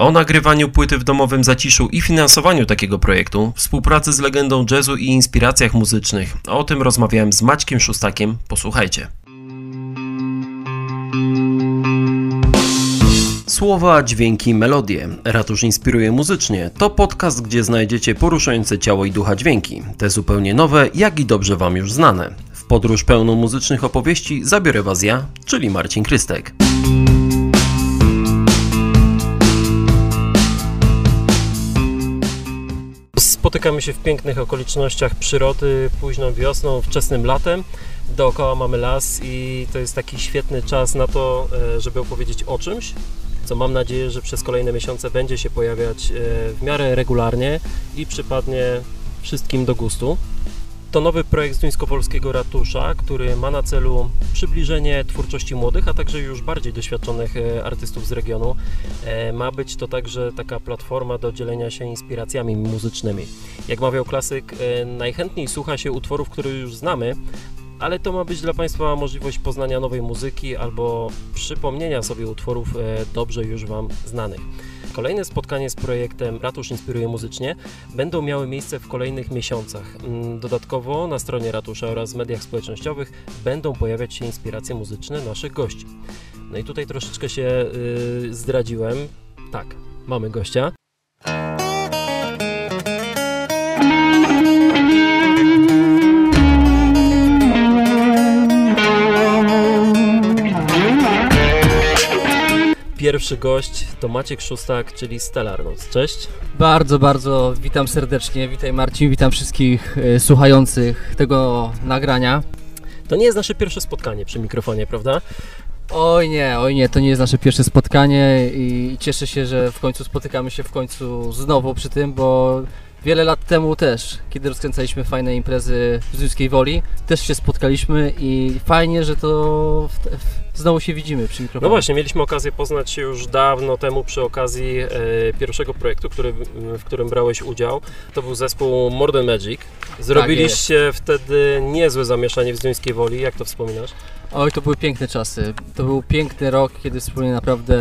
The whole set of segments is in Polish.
O nagrywaniu płyty w domowym zaciszu i finansowaniu takiego projektu, współpracy z legendą jazzu i inspiracjach muzycznych. O tym rozmawiałem z Maćkiem Szustakiem. Posłuchajcie. Słowa, dźwięki, melodie. Ratusz inspiruje muzycznie. To podcast, gdzie znajdziecie poruszające ciało i ducha dźwięki. Te zupełnie nowe, jak i dobrze Wam już znane. W podróż pełną muzycznych opowieści zabiorę Was ja, czyli Marcin Krystek. Spotykamy się w pięknych okolicznościach przyrody, późną wiosną, wczesnym latem. Dookoła mamy las i to jest taki świetny czas na to, e, żeby opowiedzieć o czymś, co mam nadzieję, że przez kolejne miesiące będzie się pojawiać e, w miarę regularnie i przypadnie wszystkim do gustu. To nowy projekt Zduńsko-Polskiego Ratusza, który ma na celu przybliżenie twórczości młodych, a także już bardziej doświadczonych e, artystów z regionu. E, ma być to także taka platforma do dzielenia się inspiracjami muzycznymi. Jak mawiał klasyk, e, najchętniej słucha się utworów, które już znamy, ale to ma być dla Państwa możliwość poznania nowej muzyki albo przypomnienia sobie utworów dobrze już Wam znanych. Kolejne spotkanie z projektem Ratusz Inspiruje Muzycznie będą miały miejsce w kolejnych miesiącach. Mm, dodatkowo na stronie Ratusza oraz w mediach społecznościowych będą pojawiać się inspiracje muzyczne naszych gości. No i tutaj troszeczkę się yy, zdradziłem. Tak, mamy gościa. Pierwszy gość to Maciek Szustak, czyli Stellar Notes. Cześć. Bardzo, bardzo witam serdecznie. Witaj Marcin, witam wszystkich y, słuchających tego nagrania. To nie jest nasze pierwsze spotkanie przy mikrofonie, prawda? Oj nie, oj nie, to nie jest nasze pierwsze spotkanie i cieszę się, że w końcu spotykamy się w końcu znowu przy tym, bo Wiele lat temu też, kiedy rozkręcaliśmy fajne imprezy w Zduńskiej Woli, też się spotkaliśmy i fajnie, że to w, w, znowu się widzimy przy mikrofonie. No właśnie, mieliśmy okazję poznać się już dawno temu przy okazji e, pierwszego projektu, który, w którym brałeś udział. To był zespół Modern Magic. Zrobiliście tak wtedy niezłe zamieszanie w Zduńskiej Woli. Jak to wspominasz? Oj, to były piękne czasy. To był piękny rok, kiedy wspólnie naprawdę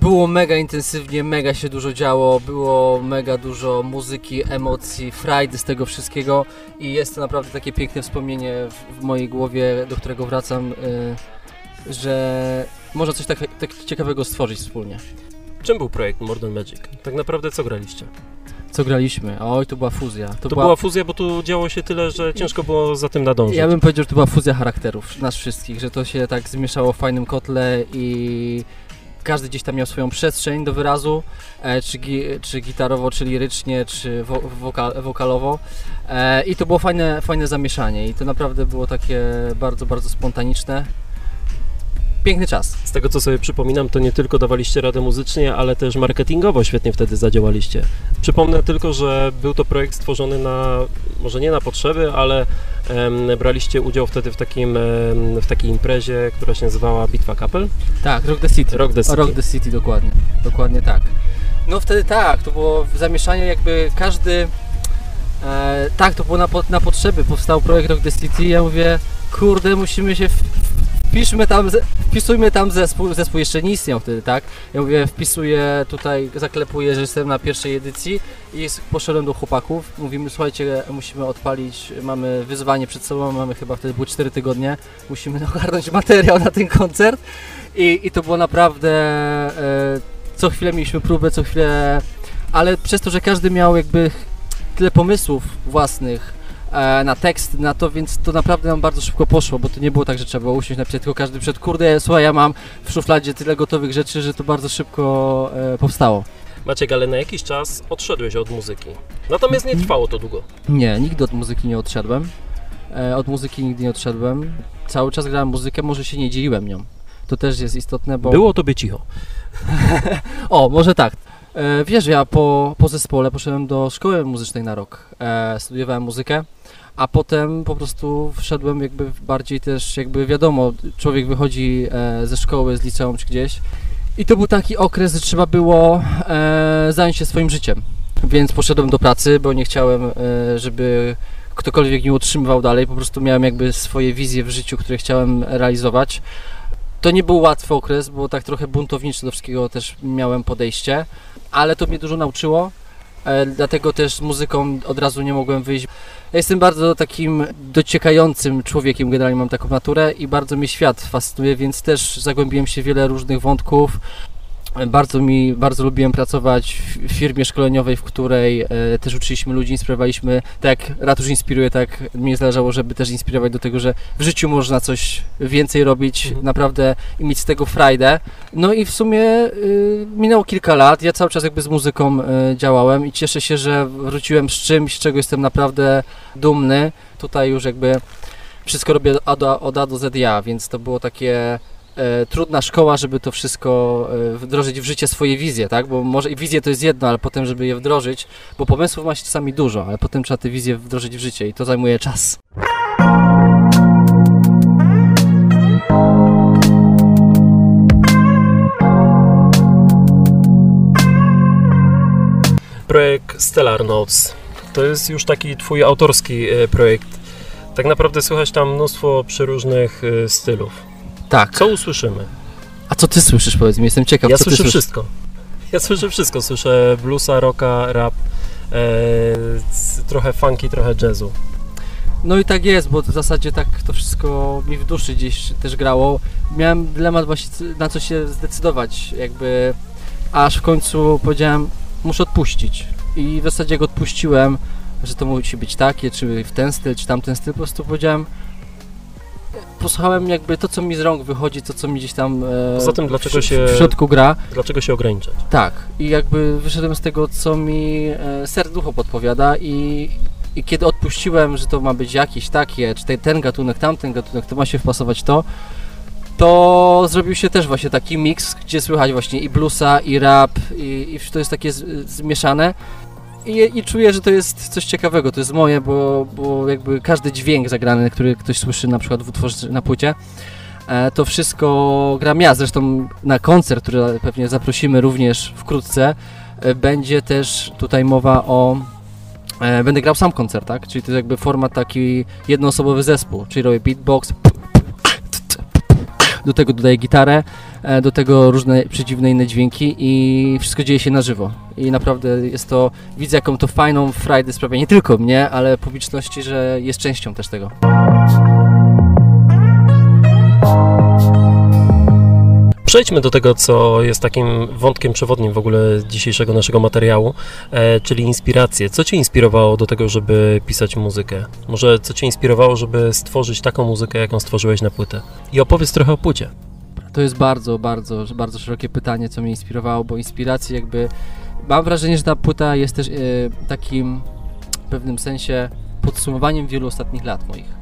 było mega intensywnie, mega się dużo działo, było mega dużo muzyki, emocji, frajdy z tego wszystkiego i jest to naprawdę takie piękne wspomnienie w, w mojej głowie, do którego wracam, yy, że można coś tak, tak ciekawego stworzyć wspólnie. Czym był projekt Modern Magic? Tak naprawdę co graliście? Co graliśmy? Oj, to była fuzja. To, to była... była... fuzja, bo tu działo się tyle, że ciężko było za tym nadążyć. Ja bym powiedział, że to była fuzja charakterów nas wszystkich, że to się tak zmieszało w fajnym kotle i każdy gdzieś tam miał swoją przestrzeń do wyrazu, e, czy, gi, czy gitarowo, czy lirycznie, czy wo, woka, wokalowo. E, I to było fajne, fajne zamieszanie i to naprawdę było takie bardzo, bardzo spontaniczne piękny czas. Z tego co sobie przypominam, to nie tylko dawaliście radę muzycznie, ale też marketingowo świetnie wtedy zadziałaliście. Przypomnę tylko, że był to projekt stworzony na, może nie na potrzeby, ale em, braliście udział wtedy w, takim, em, w takiej imprezie, która się nazywała Bitwa Kapel. Tak, Rock the City. Rock the City. Rock the City, dokładnie. Dokładnie tak. No wtedy tak, to było zamieszanie jakby każdy... E, tak, to było na, na potrzeby, powstał projekt Rock the City ja mówię, kurde, musimy się w, wpiszmy tam, wpisujmy tam zespół, zespół jeszcze nie istniał wtedy, tak? Ja mówię, wpisuję tutaj, zaklepuję, że jestem na pierwszej edycji i poszedłem do chłopaków, mówimy, słuchajcie, musimy odpalić, mamy wyzwanie przed sobą, mamy chyba wtedy były 4 tygodnie, musimy ogarnąć materiał na ten koncert i, i to było naprawdę, e, co chwilę mieliśmy próbę, co chwilę, ale przez to, że każdy miał jakby tyle pomysłów własnych, na tekst, na to, więc to naprawdę nam bardzo szybko poszło, bo to nie było tak, że trzeba było usiąść napisać, tylko każdy przed kurde, słuchaj, ja mam w szufladzie tyle gotowych rzeczy, że to bardzo szybko e, powstało. Maciek, ale na jakiś czas odszedłeś od muzyki. Natomiast nie trwało to długo. Nie, nigdy od muzyki nie odszedłem. E, od muzyki nigdy nie odszedłem. Cały czas grałem muzykę, może się nie dzieliłem nią. To też jest istotne, bo... Było tobie cicho. o, może tak. E, wiesz, ja po, po zespole poszedłem do szkoły muzycznej na rok. E, studiowałem muzykę a potem po prostu wszedłem jakby bardziej też, jakby wiadomo, człowiek wychodzi e, ze szkoły, z liceum czy gdzieś i to był taki okres, że trzeba było e, zająć się swoim życiem, więc poszedłem do pracy, bo nie chciałem, e, żeby ktokolwiek nie utrzymywał dalej, po prostu miałem jakby swoje wizje w życiu, które chciałem realizować. To nie był łatwy okres, bo tak trochę buntowniczy do wszystkiego też miałem podejście, ale to mnie dużo nauczyło. E, dlatego też z muzyką od razu nie mogłem wyjść. Ja jestem bardzo takim dociekającym człowiekiem, generalnie mam taką naturę i bardzo mnie świat fascynuje, więc też zagłębiłem się w wiele różnych wątków. Bardzo mi, bardzo lubiłem pracować w firmie szkoleniowej, w której e, też uczyliśmy ludzi, inspirowaliśmy, tak jak Ratusz inspiruje, tak mnie zależało, żeby też inspirować do tego, że w życiu można coś więcej robić, Mhm. naprawdę i mieć z tego frajdę. No i w sumie y, minęło kilka lat, ja cały czas jakby z muzyką y, działałem i cieszę się, że wróciłem z czymś, z czego jestem naprawdę dumny. Tutaj już jakby wszystko robię od A, od A do Z ja, więc to było takie e, trudna szkoła, żeby to wszystko e, wdrożyć w życie swoje wizje, tak? Bo może i wizje to jest jedno, ale potem, żeby je wdrożyć, bo pomysłów ma się czasami dużo, ale potem trzeba te wizje wdrożyć w życie i to zajmuje czas. Projekt Stellar Notes. To jest już taki twój autorski e, projekt. Tak naprawdę słychać tam mnóstwo przeróżnych e, stylów. Tak. Co usłyszymy? A co ty słyszysz, powiedz mi, jestem ciekaw, Ja co ty słyszę słyszysz. wszystko. Ja słyszę wszystko. Słyszę bluesa, rocka, rap, e, trochę funky, trochę jazzu. No i tak jest, bo w zasadzie tak to wszystko mi w duszy gdzieś też grało. Miałem dylemat właśnie na co się zdecydować, jakby aż w końcu powiedziałem, muszę odpuścić. I w zasadzie jak odpuściłem, że to musi być takie, czy w ten styl, czy tamten styl, po prostu powiedziałem, posłuchałem jakby to, co mi z rąk wychodzi, to, co mi gdzieś tam e, Poza tym, dlaczego w, się- w środku gra. Dlaczego się ograniczać? Tak, i jakby wyszedłem z tego, co mi e, serducho podpowiada i, i kiedy odpuściłem, że to ma być jakieś takie, czy te, ten gatunek, tamten gatunek, to ma się wpasować to, to zrobił się też właśnie taki miks, gdzie słychać właśnie i bluesa, i rap, i, i to jest takie z, zmieszane. I, I czuję, że to jest coś ciekawego, to jest moje, bo, bo jakby każdy dźwięk zagrany, który ktoś słyszy na przykład w utworze na płycie, e, to wszystko gram ja. Zresztą na koncert, który pewnie zaprosimy również wkrótce, e, będzie też tutaj mowa o. e, Będę grał sam koncert, tak? Czyli to jest jakby format taki jednoosobowy zespół, czyli robię beatbox, do tego dodaję gitarę, do tego różne przeciwne inne dźwięki i wszystko dzieje się na żywo. I naprawdę jest to, widzę jaką to fajną frajdę sprawia nie tylko mnie, ale publiczności, że jest częścią też tego. Przejdźmy do tego, co jest takim wątkiem przewodnim w ogóle dzisiejszego naszego materiału, e, czyli inspiracje. Co Cię inspirowało do tego, żeby pisać muzykę? Może co Cię inspirowało, żeby stworzyć taką muzykę, jaką stworzyłeś na płytę? I opowiedz trochę o płycie. To jest bardzo, bardzo, bardzo szerokie pytanie, co mnie inspirowało, bo inspiracji jakby... Mam wrażenie, że ta płyta jest też e, takim w pewnym sensie podsumowaniem wielu ostatnich lat moich.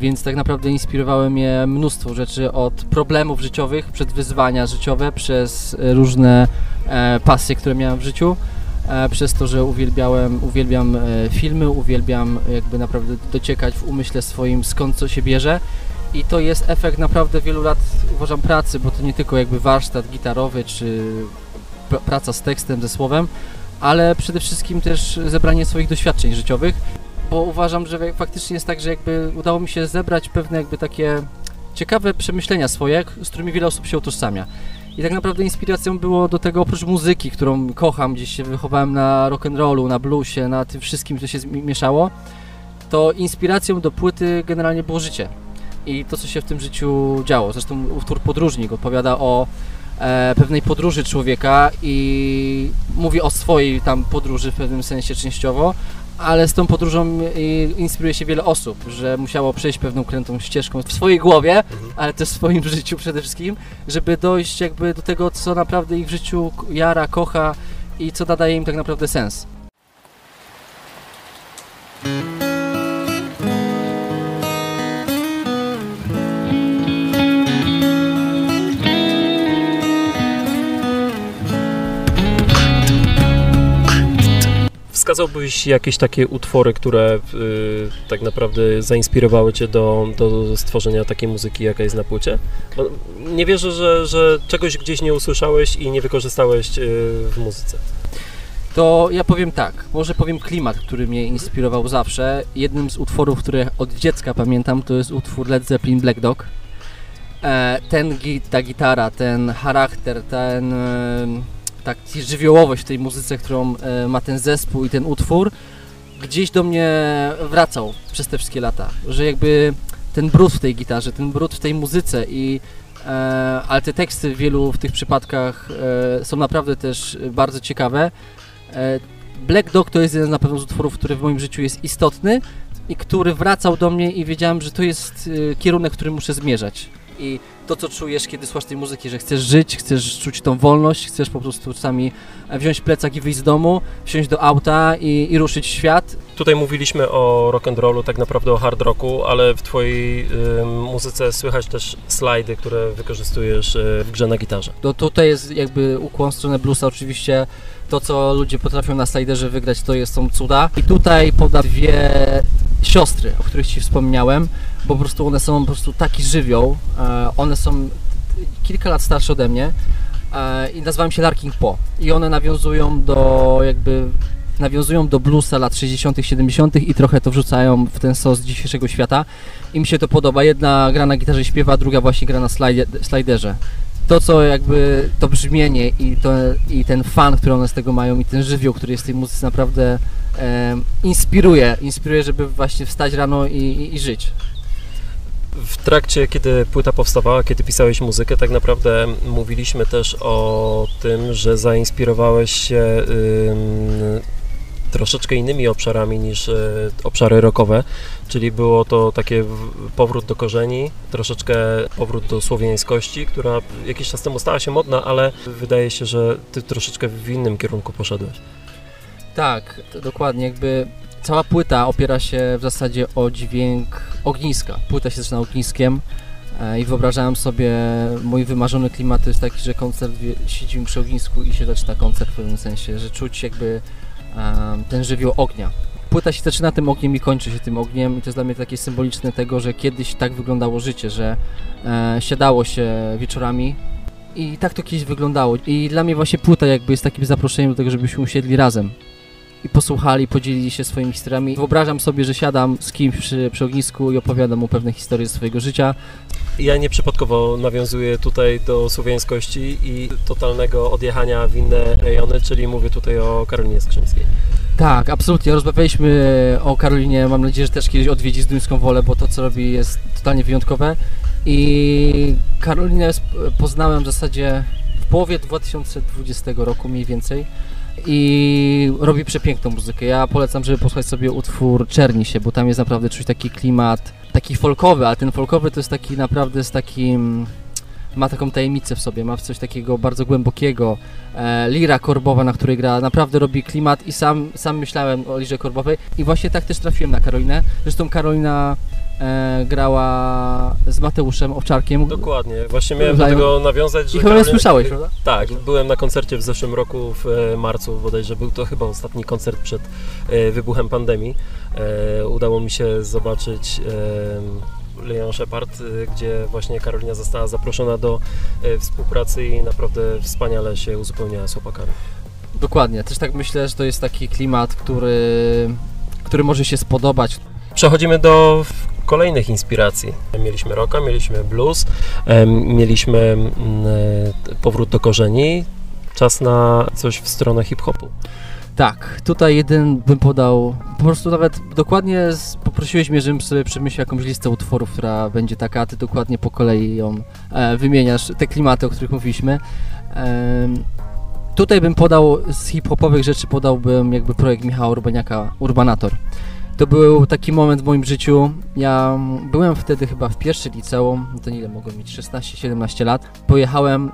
Więc tak naprawdę inspirowały mnie mnóstwo rzeczy od problemów życiowych, przed wyzwania życiowe, przez e, różne e, pasje, które miałem w życiu, e, przez to, że uwielbiałem, uwielbiam e, filmy, uwielbiam jakby naprawdę dociekać w umyśle swoim skąd co się bierze i to jest efekt naprawdę wielu lat, uważam, pracy, bo to nie tylko jakby warsztat gitarowy, czy pr- praca z tekstem, ze słowem, ale przede wszystkim też zebranie swoich doświadczeń życiowych, bo uważam, że faktycznie jest tak, że jakby udało mi się zebrać pewne jakby takie ciekawe przemyślenia swoje, z którymi wiele osób się utożsamia. I tak naprawdę inspiracją było do tego oprócz muzyki, którą kocham, gdzieś się wychowałem na rock'n'rollu, na bluesie, na tym wszystkim, co się mieszało, to inspiracją do płyty generalnie było życie i to, co się w tym życiu działo. Zresztą utwór Podróżnik opowiada o e, pewnej podróży człowieka i mówi o swojej tam podróży w pewnym sensie częściowo, ale z tą podróżą i, inspiruje się wiele osób, że musiało przejść pewną krętą ścieżką w swojej głowie, ale też w swoim życiu przede wszystkim, żeby dojść jakby do tego, co naprawdę ich w życiu jara, kocha i co nadaje im tak naprawdę sens. Wskazałbyś jakieś takie utwory, które y, tak naprawdę zainspirowały Cię do, do stworzenia takiej muzyki, jaka jest na płycie? Bo nie wierzę, że, że czegoś gdzieś nie usłyszałeś i nie wykorzystałeś y, w muzyce. To ja powiem tak, może powiem klimat, który mnie inspirował zawsze. Jednym z utworów, które od dziecka pamiętam, to jest utwór Led Zeppelin Black Dog. e, ten git, ta gitara, ten charakter, ten e, tak żywiołowość w tej muzyce, którą e, ma ten zespół i ten utwór, gdzieś do mnie wracał przez te wszystkie lata, że jakby ten brud w tej gitarze, ten brud w tej muzyce i e, ale te teksty w wielu w tych przypadkach e, są naprawdę też bardzo ciekawe. E, Black Dog to jest jeden na pewno z utworów, który w moim życiu jest istotny i który wracał do mnie i wiedziałem, że to jest e, kierunek, który muszę zmierzać. I to, co czujesz, kiedy słuchasz tej muzyki, że chcesz żyć, chcesz czuć tą wolność, chcesz po prostu czasami wziąć plecak i wyjść z domu, wsiąść do auta i, i ruszyć w świat. Tutaj mówiliśmy o rock and rollu, tak naprawdę o hard rocku, ale w Twojej y, muzyce słychać też slajdy, które wykorzystujesz y, w grze na gitarze. To tutaj jest jakby ukłon w stronę bluesa oczywiście. To, co ludzie potrafią na sliderze wygrać, to jest, są cuda. I tutaj poda dwie siostry, o których Ci wspomniałem, bo po prostu one są po prostu taki żywioł. E, one są kilka lat starsze ode mnie e, i nazywam się Larking Po. I one nawiązują do jakby nawiązują do bluesa lat 60., 70. i trochę to wrzucają w ten sos dzisiejszego świata. I mi się to podoba. Jedna gra na gitarze śpiewa, druga właśnie gra na sliderze. To, co jakby to brzmienie i, to, i ten fan, który one z tego mają, i ten żywioł, który jest w tej muzyce, naprawdę inspiruje. Inspiruje, żeby właśnie wstać rano i, i, i żyć. W trakcie, kiedy płyta powstawała, kiedy pisałeś muzykę, tak naprawdę mówiliśmy też o tym, że zainspirowałeś się troszeczkę innymi obszarami niż y, obszary rockowe, czyli było to takie powrót do korzeni, troszeczkę powrót do słowiańskości, która jakiś czas temu stała się modna, ale wydaje się, że ty troszeczkę w innym kierunku poszedłeś. Tak, dokładnie, jakby cała płyta opiera się w zasadzie o dźwięk ogniska. Płyta się zaczyna ogniskiem e, i wyobrażałem sobie, mój wymarzony klimat to jest taki, że koncert siedzimy przy ognisku i się zaczyna koncert w pewnym sensie, że czuć jakby ten żywioł ognia. Płyta się zaczyna tym ogniem i kończy się tym ogniem i to jest dla mnie takie symboliczne tego, że kiedyś tak wyglądało życie, że e, siadało się wieczorami i tak to kiedyś wyglądało. I dla mnie właśnie płyta jakby jest takim zaproszeniem do tego, żebyśmy usiedli razem i posłuchali, podzielili się swoimi historiami. Wyobrażam sobie, że siadam z kimś przy, przy ognisku i opowiadam mu pewne historie ze swojego życia. Ja nieprzypadkowo nawiązuję tutaj do słowiańskości i totalnego odjechania w inne rejony, czyli mówię tutaj o Karolinie Skrzyńskiej. Tak, absolutnie. Rozmawialiśmy o Karolinie. Mam nadzieję, że też kiedyś odwiedzi Zduńską Wolę, bo to, co robi, jest totalnie wyjątkowe. I Karolinę poznałem w zasadzie w połowie 2020 roku mniej więcej i robi przepiękną muzykę. Ja polecam, żeby posłuchać sobie utwór Czerni się, bo tam jest naprawdę czuć taki klimat, taki folkowy, ale ten folkowy to jest taki naprawdę z takim ma taką tajemnicę w sobie, ma coś takiego bardzo głębokiego. E, lira korbowa, na której gra, naprawdę robi klimat i sam, sam myślałem o lirze korbowej i właśnie tak też trafiłem na Karolinę. Zresztą Karolina e, grała z Mateuszem Owczarkiem. Dokładnie, właśnie miałem do tego nawiązać, że... I chyba słyszałeś, prawda? Tak, byłem na koncercie w zeszłym roku w e, marcu bodajże, był to chyba ostatni koncert przed e, wybuchem pandemii. E, udało mi się zobaczyć Leon Shepard, gdzie właśnie Karolina została zaproszona do współpracy i naprawdę wspaniale się uzupełniała z chłopakami. Dokładnie, też tak myślę, że to jest taki klimat, który, który może się spodobać. Przechodzimy do kolejnych inspiracji. Mieliśmy rocka, mieliśmy blues, mieliśmy mm, e, powrót do korzeni. Czas na coś w stronę hip-hopu. Tak, tutaj jeden bym podał, po prostu nawet dokładnie poprosiłeś mnie, żebym sobie przemyślał jakąś listę utworów, która będzie taka, a ty dokładnie po kolei ją e, wymieniasz, te klimaty, o których mówiliśmy. E, tutaj bym podał, z hip-hopowych rzeczy podałbym jakby projekt Michała Urbaniaka, Urbanator. To był taki moment w moim życiu. Ja byłem wtedy chyba w pierwszym liceum, to ile mogłem mieć, 16-17 lat. Pojechałem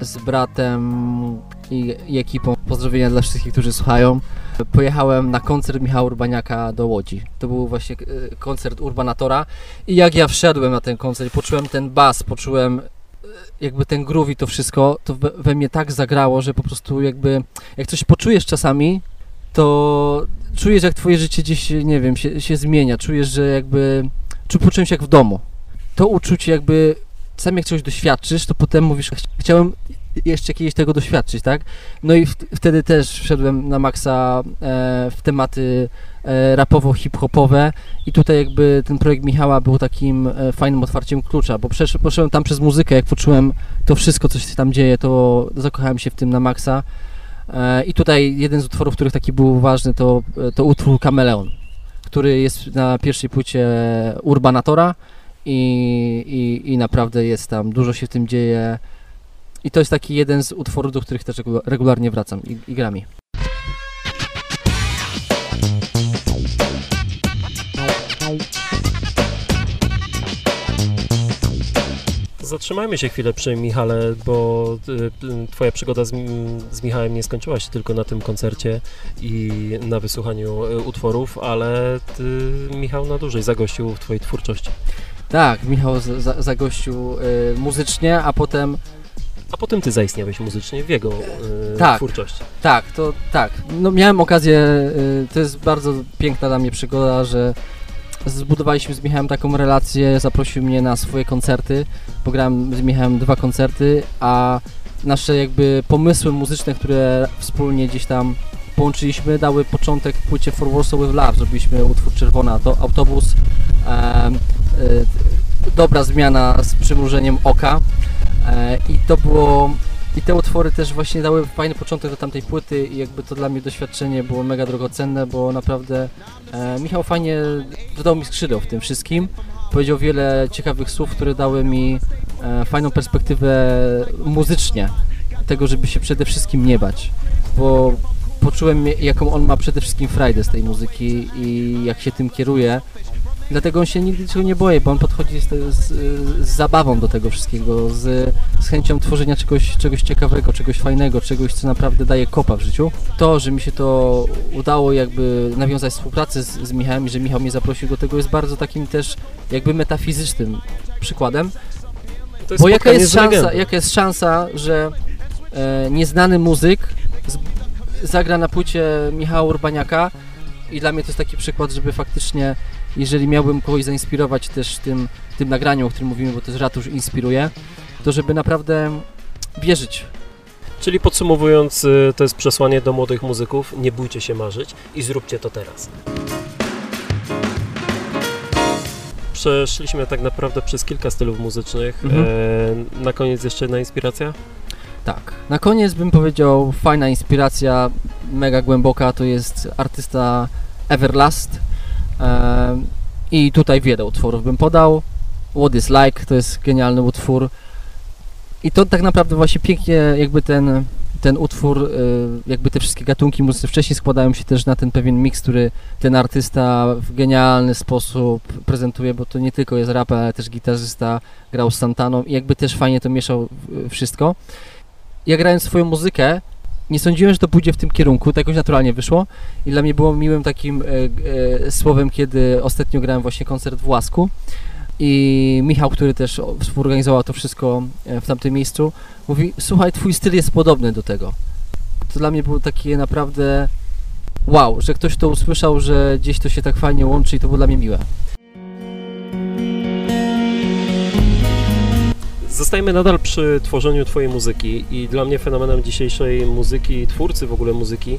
z bratem i, i, ekipą, pozdrowienia dla wszystkich, którzy słuchają. Pojechałem na koncert Michała Urbaniaka do Łodzi. To był właśnie e, koncert Urbanatora i jak ja wszedłem na ten koncert, poczułem ten bas, poczułem e, jakby ten groove i to wszystko, to we, we mnie tak zagrało, że po prostu jakby, jak coś poczujesz czasami, to czujesz, jak twoje życie gdzieś, nie wiem, się, się zmienia. Czujesz, że jakby... Czy poczułem się jak w domu. To uczucie jakby... Sam jak czegoś doświadczysz, to potem mówisz, chciałem jeszcze kiedyś tego doświadczyć, tak? No i w, wtedy też wszedłem na maksa e, w tematy e, rapowo-hip-hopowe i tutaj jakby ten projekt Michała był takim e, fajnym otwarciem klucza, bo przesz, poszedłem tam przez muzykę, jak poczułem to wszystko, co się tam dzieje, to zakochałem się w tym na maksa. E, I tutaj jeden z utworów, których taki był ważny, to, to utwór Kameleon, który jest na pierwszej płycie Urbanatora i, i, i naprawdę jest tam, dużo się w tym dzieje. I to jest taki jeden z utworów, do których też regu- regularnie wracam i, i. Zatrzymajmy się chwilę przy Michale, bo y, y, twoja przygoda z, z Michałem nie skończyła się tylko na tym koncercie i na wysłuchaniu y, utworów, ale ty, Michał na dłużej zagościł w twojej twórczości. Tak, Michał za- zagościł y, muzycznie, a potem A potem ty zaistniałeś muzycznie w jego y, Tak. twórczości. Tak, to tak. No miałem okazję, y, to jest bardzo piękna dla mnie przygoda, że zbudowaliśmy z Michałem taką relację, zaprosił mnie na swoje koncerty, pograłem z Michałem dwa koncerty, a nasze jakby pomysły muzyczne, które wspólnie gdzieś tam połączyliśmy, dały początek płycie For Warsaw With Love. Zrobiliśmy utwór Czerwona, to autobus, em, y, dobra zmiana z przymrużeniem oka. E, i to było i te utwory też właśnie dały fajny początek do tamtej płyty i jakby to dla mnie doświadczenie było mega drogocenne, bo naprawdę e, Michał fajnie dodał mi skrzydeł w tym wszystkim. Powiedział wiele ciekawych słów, które dały mi e, fajną perspektywę muzycznie tego, żeby się przede wszystkim nie bać, bo poczułem jaką on ma przede wszystkim frajdę z tej muzyki i jak się tym kieruje. Dlatego on się nigdy niczego nie boi, bo on podchodzi z, z, z zabawą do tego wszystkiego, z, z chęcią tworzenia czegoś, czegoś ciekawego, czegoś fajnego, czegoś, co naprawdę daje kopa w życiu. To, że mi się to udało jakby nawiązać współpracę z, z Michałem i że Michał mnie zaprosił do tego jest bardzo takim też jakby metafizycznym przykładem. Bo jaka jest szansa, jaka jest szansa, że e, nieznany muzyk z, zagra na płycie Michała Urbaniaka i dla mnie to jest taki przykład, żeby faktycznie, jeżeli miałbym kogoś zainspirować też tym, tym nagraniem, o którym mówimy, bo to jest ratusz inspiruje, to żeby naprawdę wierzyć. Czyli podsumowując, y, to jest przesłanie do młodych muzyków, nie bójcie się marzyć i zróbcie to teraz. Przeszliśmy tak naprawdę przez kilka stylów muzycznych. Mhm. E, na koniec jeszcze jedna inspiracja? Tak. Na koniec bym powiedział, fajna inspiracja, mega głęboka, to jest artysta Everlast. I tutaj wiele utworów bym podał. What is Like to jest genialny utwór. I to tak naprawdę właśnie pięknie jakby ten, ten utwór, y, jakby te wszystkie gatunki muzyczne wcześniej składają się też na ten pewien miks, który ten artysta w genialny sposób prezentuje, bo to nie tylko jest rap, ale też gitarzysta, grał z Santaną i jakby też fajnie to mieszał wszystko ja grając swoją muzykę, nie sądziłem, że to pójdzie w tym kierunku, to jakoś naturalnie wyszło i dla mnie było miłym takim e, e, słowem, kiedy ostatnio grałem właśnie koncert w Łasku i Michał, który też współorganizował to wszystko e, w tamtym miejscu, mówi, słuchaj, twój styl jest podobny do tego. To dla mnie było takie naprawdę wow, że ktoś to usłyszał, że gdzieś to się tak fajnie łączy i to było dla mnie miłe. Zostajemy nadal przy tworzeniu Twojej muzyki i dla mnie fenomenem dzisiejszej muzyki, twórcy w ogóle muzyki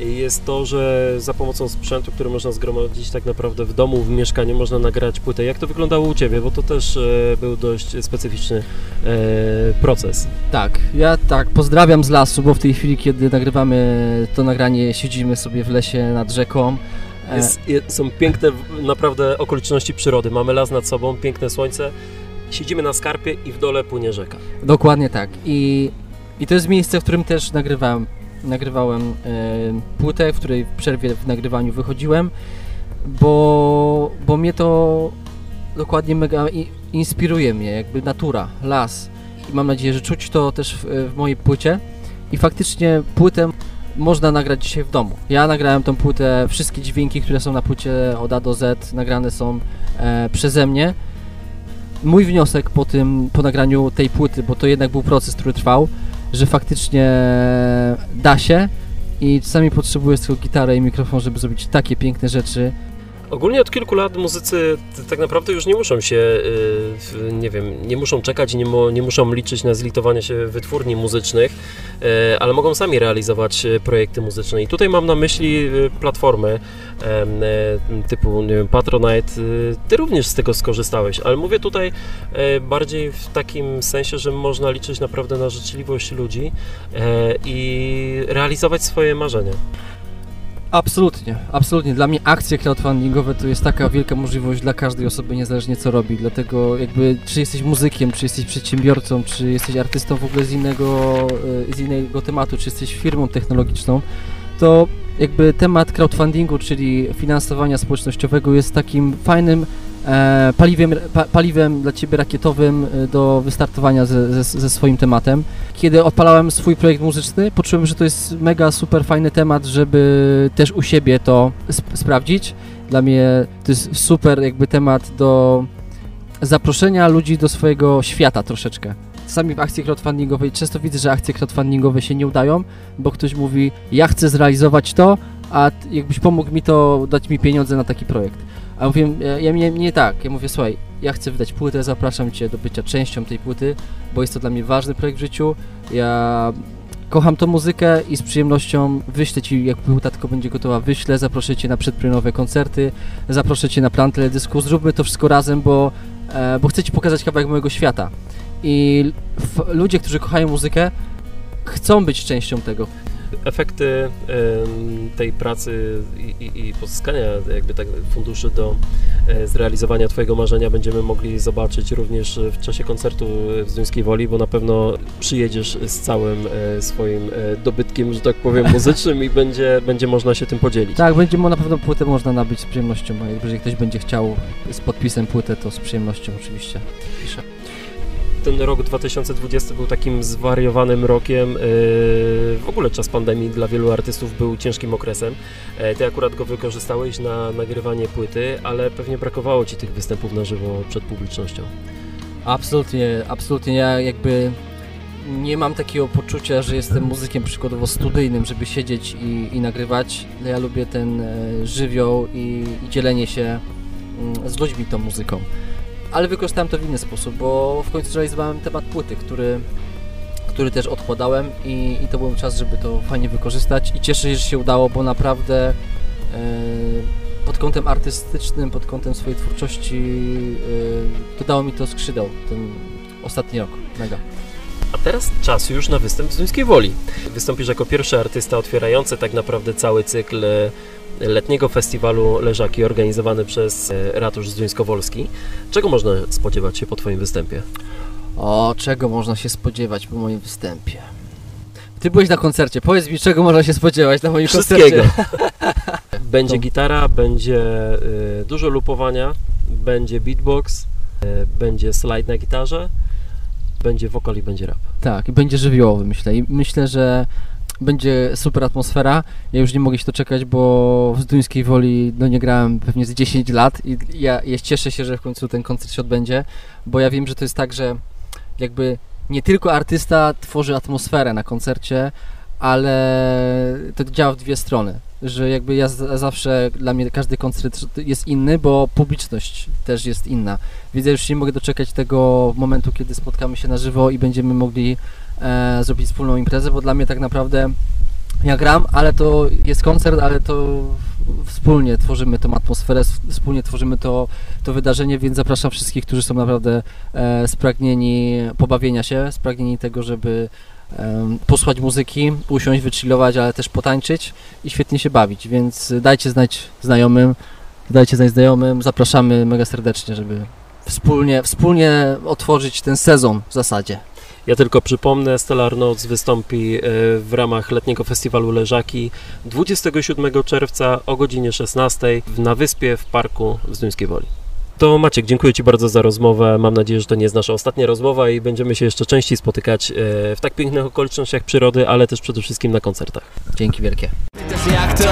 jest to, że za pomocą sprzętu, który można zgromadzić tak naprawdę w domu, w mieszkaniu, można nagrać płytę. Jak to wyglądało u Ciebie? Bo to też e, był dość specyficzny e, proces. Tak, ja tak pozdrawiam z lasu, bo w tej chwili, kiedy nagrywamy to nagranie, siedzimy sobie w lesie nad rzeką. E, Jest, je- są piękne naprawdę okoliczności przyrody. Mamy las nad sobą, piękne słońce, siedzimy na skarpie i w dole płynie rzeka. Dokładnie tak. I, I to jest miejsce, w którym też nagrywałem, nagrywałem e, płytę, w której w przerwie w nagrywaniu wychodziłem, bo, bo mnie to dokładnie mega inspiruje mnie, jakby natura, las. I mam nadzieję, że czuć to też w, w mojej płycie. I faktycznie płytę można nagrać dzisiaj w domu. Ja nagrałem tą płytę, wszystkie dźwięki, które są na płycie od A do Z, nagrane są e, przeze mnie mój wniosek po tym, po nagraniu tej płyty, bo to jednak był proces, który trwał, że faktycznie da się i czasami potrzebuję tylko gitarę i mikrofon, żeby zrobić takie piękne rzeczy. Ogólnie od kilku lat muzycy tak naprawdę już nie muszą się, y, nie wiem, nie muszą czekać nie, mu, nie muszą liczyć na zlitowanie się wytwórni muzycznych, y, ale mogą sami realizować y, projekty muzyczne. I tutaj mam na myśli platformy typu nie wiem, Patronite. Ty również z tego skorzystałeś, ale mówię tutaj bardziej w takim sensie, że można liczyć naprawdę na życzliwość ludzi i realizować swoje marzenia. Absolutnie, absolutnie. Dla mnie akcje crowdfundingowe to jest taka wielka możliwość dla każdej osoby, niezależnie co robi. Dlatego jakby, czy jesteś muzykiem, czy jesteś przedsiębiorcą, czy jesteś artystą w ogóle z innego, e, z innego tematu, czy jesteś firmą technologiczną, to jakby temat crowdfundingu, czyli finansowania społecznościowego jest takim fajnym paliwem, pa, paliwem dla Ciebie rakietowym e, do wystartowania ze, ze, ze swoim tematem. Kiedy odpalałem swój projekt muzyczny, poczułem, że to jest mega super fajny temat, żeby też u siebie to sp- sprawdzić. Dla mnie to jest super jakby temat do zaproszenia ludzi do swojego świata troszeczkę. Czasami w akcji crowdfundingowej często widzę, że akcje crowdfundingowe się nie udają, bo ktoś mówi, ja chcę zrealizować to, a jakbyś pomógł mi to, dać mi pieniądze na taki projekt. A mówię, ja, ja nie, nie tak, ja mówię, słuchaj, ja chcę wydać płytę, zapraszam Cię do bycia częścią tej płyty, bo jest to dla mnie ważny projekt w życiu. Ja kocham tą muzykę i z przyjemnością wyślę Ci, jak płyta tylko będzie gotowa, wyślę, zaproszę Cię na przedpremierowe koncerty, zaproszę Cię na plan teledysku, zróbmy to wszystko razem, bo, e, bo chcę Ci pokazać kawałek mojego świata. I ludzie, którzy kochają muzykę, chcą być częścią tego. Efekty tej pracy i, i, i pozyskania jakby tak funduszy do e, zrealizowania Twojego marzenia będziemy mogli zobaczyć również w czasie koncertu w Zduńskiej Woli, bo na pewno przyjedziesz z całym e, swoim e, dobytkiem, że tak powiem, muzycznym i będzie, będzie można się tym podzielić. Tak, będzie na pewno płytę można nabyć z przyjemnością, a jeżeli ktoś będzie chciał z podpisem płytę, to z przyjemnością oczywiście piszę. Ten rok 2020 był takim zwariowanym rokiem. e, W ogóle czas pandemii dla wielu artystów był ciężkim okresem. E, Ty akurat go wykorzystałeś na nagrywanie płyty, ale pewnie brakowało Ci tych występów na żywo przed publicznością. Absolutnie, absolutnie. Ja jakby nie mam takiego poczucia, że jestem muzykiem przykładowo studyjnym, żeby siedzieć i, i nagrywać. Ja lubię ten e, żywioł i, i dzielenie się mm, z ludźmi tą muzyką. Ale wykorzystałem to w inny sposób, bo w końcu zrealizowałem temat płyty, który, który też odkładałem i, i to był czas, żeby to fajnie wykorzystać i cieszę się, że się udało, bo naprawdę e, pod kątem artystycznym, pod kątem swojej twórczości e, dodało mi to skrzydeł ten ostatni rok. Mega. A teraz czas już na występ w Zduńskiej Woli. Wystąpisz jako pierwszy artysta otwierający tak naprawdę cały cykl e, letniego festiwalu Leżaki organizowany przez e, Ratusz Zduńskowolski. Czego można spodziewać się po Twoim występie? O, czego można się spodziewać po moim występie? Ty byłeś na koncercie, powiedz mi, czego można się spodziewać na moim Wszystkiego. koncercie. Będzie To- gitara, będzie y, dużo lupowania, będzie beatbox, będzie slide na gitarze, będzie wokal i będzie rap. Tak, będzie żywiołowy, myślę. I myślę, że będzie super atmosfera. Ja już nie mogę się doczekać, bo w Zduńskiej Woli no nie grałem pewnie z 10 lat i ja, ja cieszę się, że w końcu ten koncert się odbędzie, bo ja wiem, że to jest tak, że jakby nie tylko artysta tworzy atmosferę na koncercie, ale to działa w dwie strony. Że jakby ja zawsze, dla mnie każdy koncert jest inny, bo publiczność też jest inna. Więc ja już nie mogę doczekać tego momentu, kiedy spotkamy się na żywo i będziemy mogli e, zrobić wspólną imprezę, bo dla mnie tak naprawdę ja gram, ale to jest koncert, ale to wspólnie tworzymy tą atmosferę, wspólnie tworzymy to, to wydarzenie, więc zapraszam wszystkich, którzy są naprawdę e, spragnieni pobawienia się, spragnieni tego, żeby em, posłuchać muzyki, usiąść, wychillować, ale też potańczyć i świetnie się bawić, więc dajcie znać znajomym, dajcie znać znajomym, zapraszamy mega serdecznie, żeby wspólnie, wspólnie otworzyć ten sezon w zasadzie. Ja tylko przypomnę, Stellar Notes wystąpi e, w ramach letniego festiwalu Leżaki 27 czerwca o godzinie 16 w- na wyspie w parku w Zduńskiej Woli. To Maciek, dziękuję Ci bardzo za rozmowę. Mam nadzieję, że to nie jest nasza ostatnia rozmowa i będziemy się jeszcze częściej spotykać e, w tak pięknych okolicznościach przyrody, ale też przede wszystkim na koncertach. Dzięki wielkie. Pytasz jak to?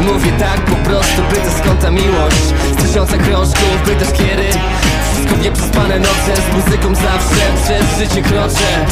Mówię tak po prostu, pytasz skąd ta miłość Z tysiąca krążków, pytasz kiedy? Wszystko w nieprzespane noce, z muzyką zawsze przez życie kroczę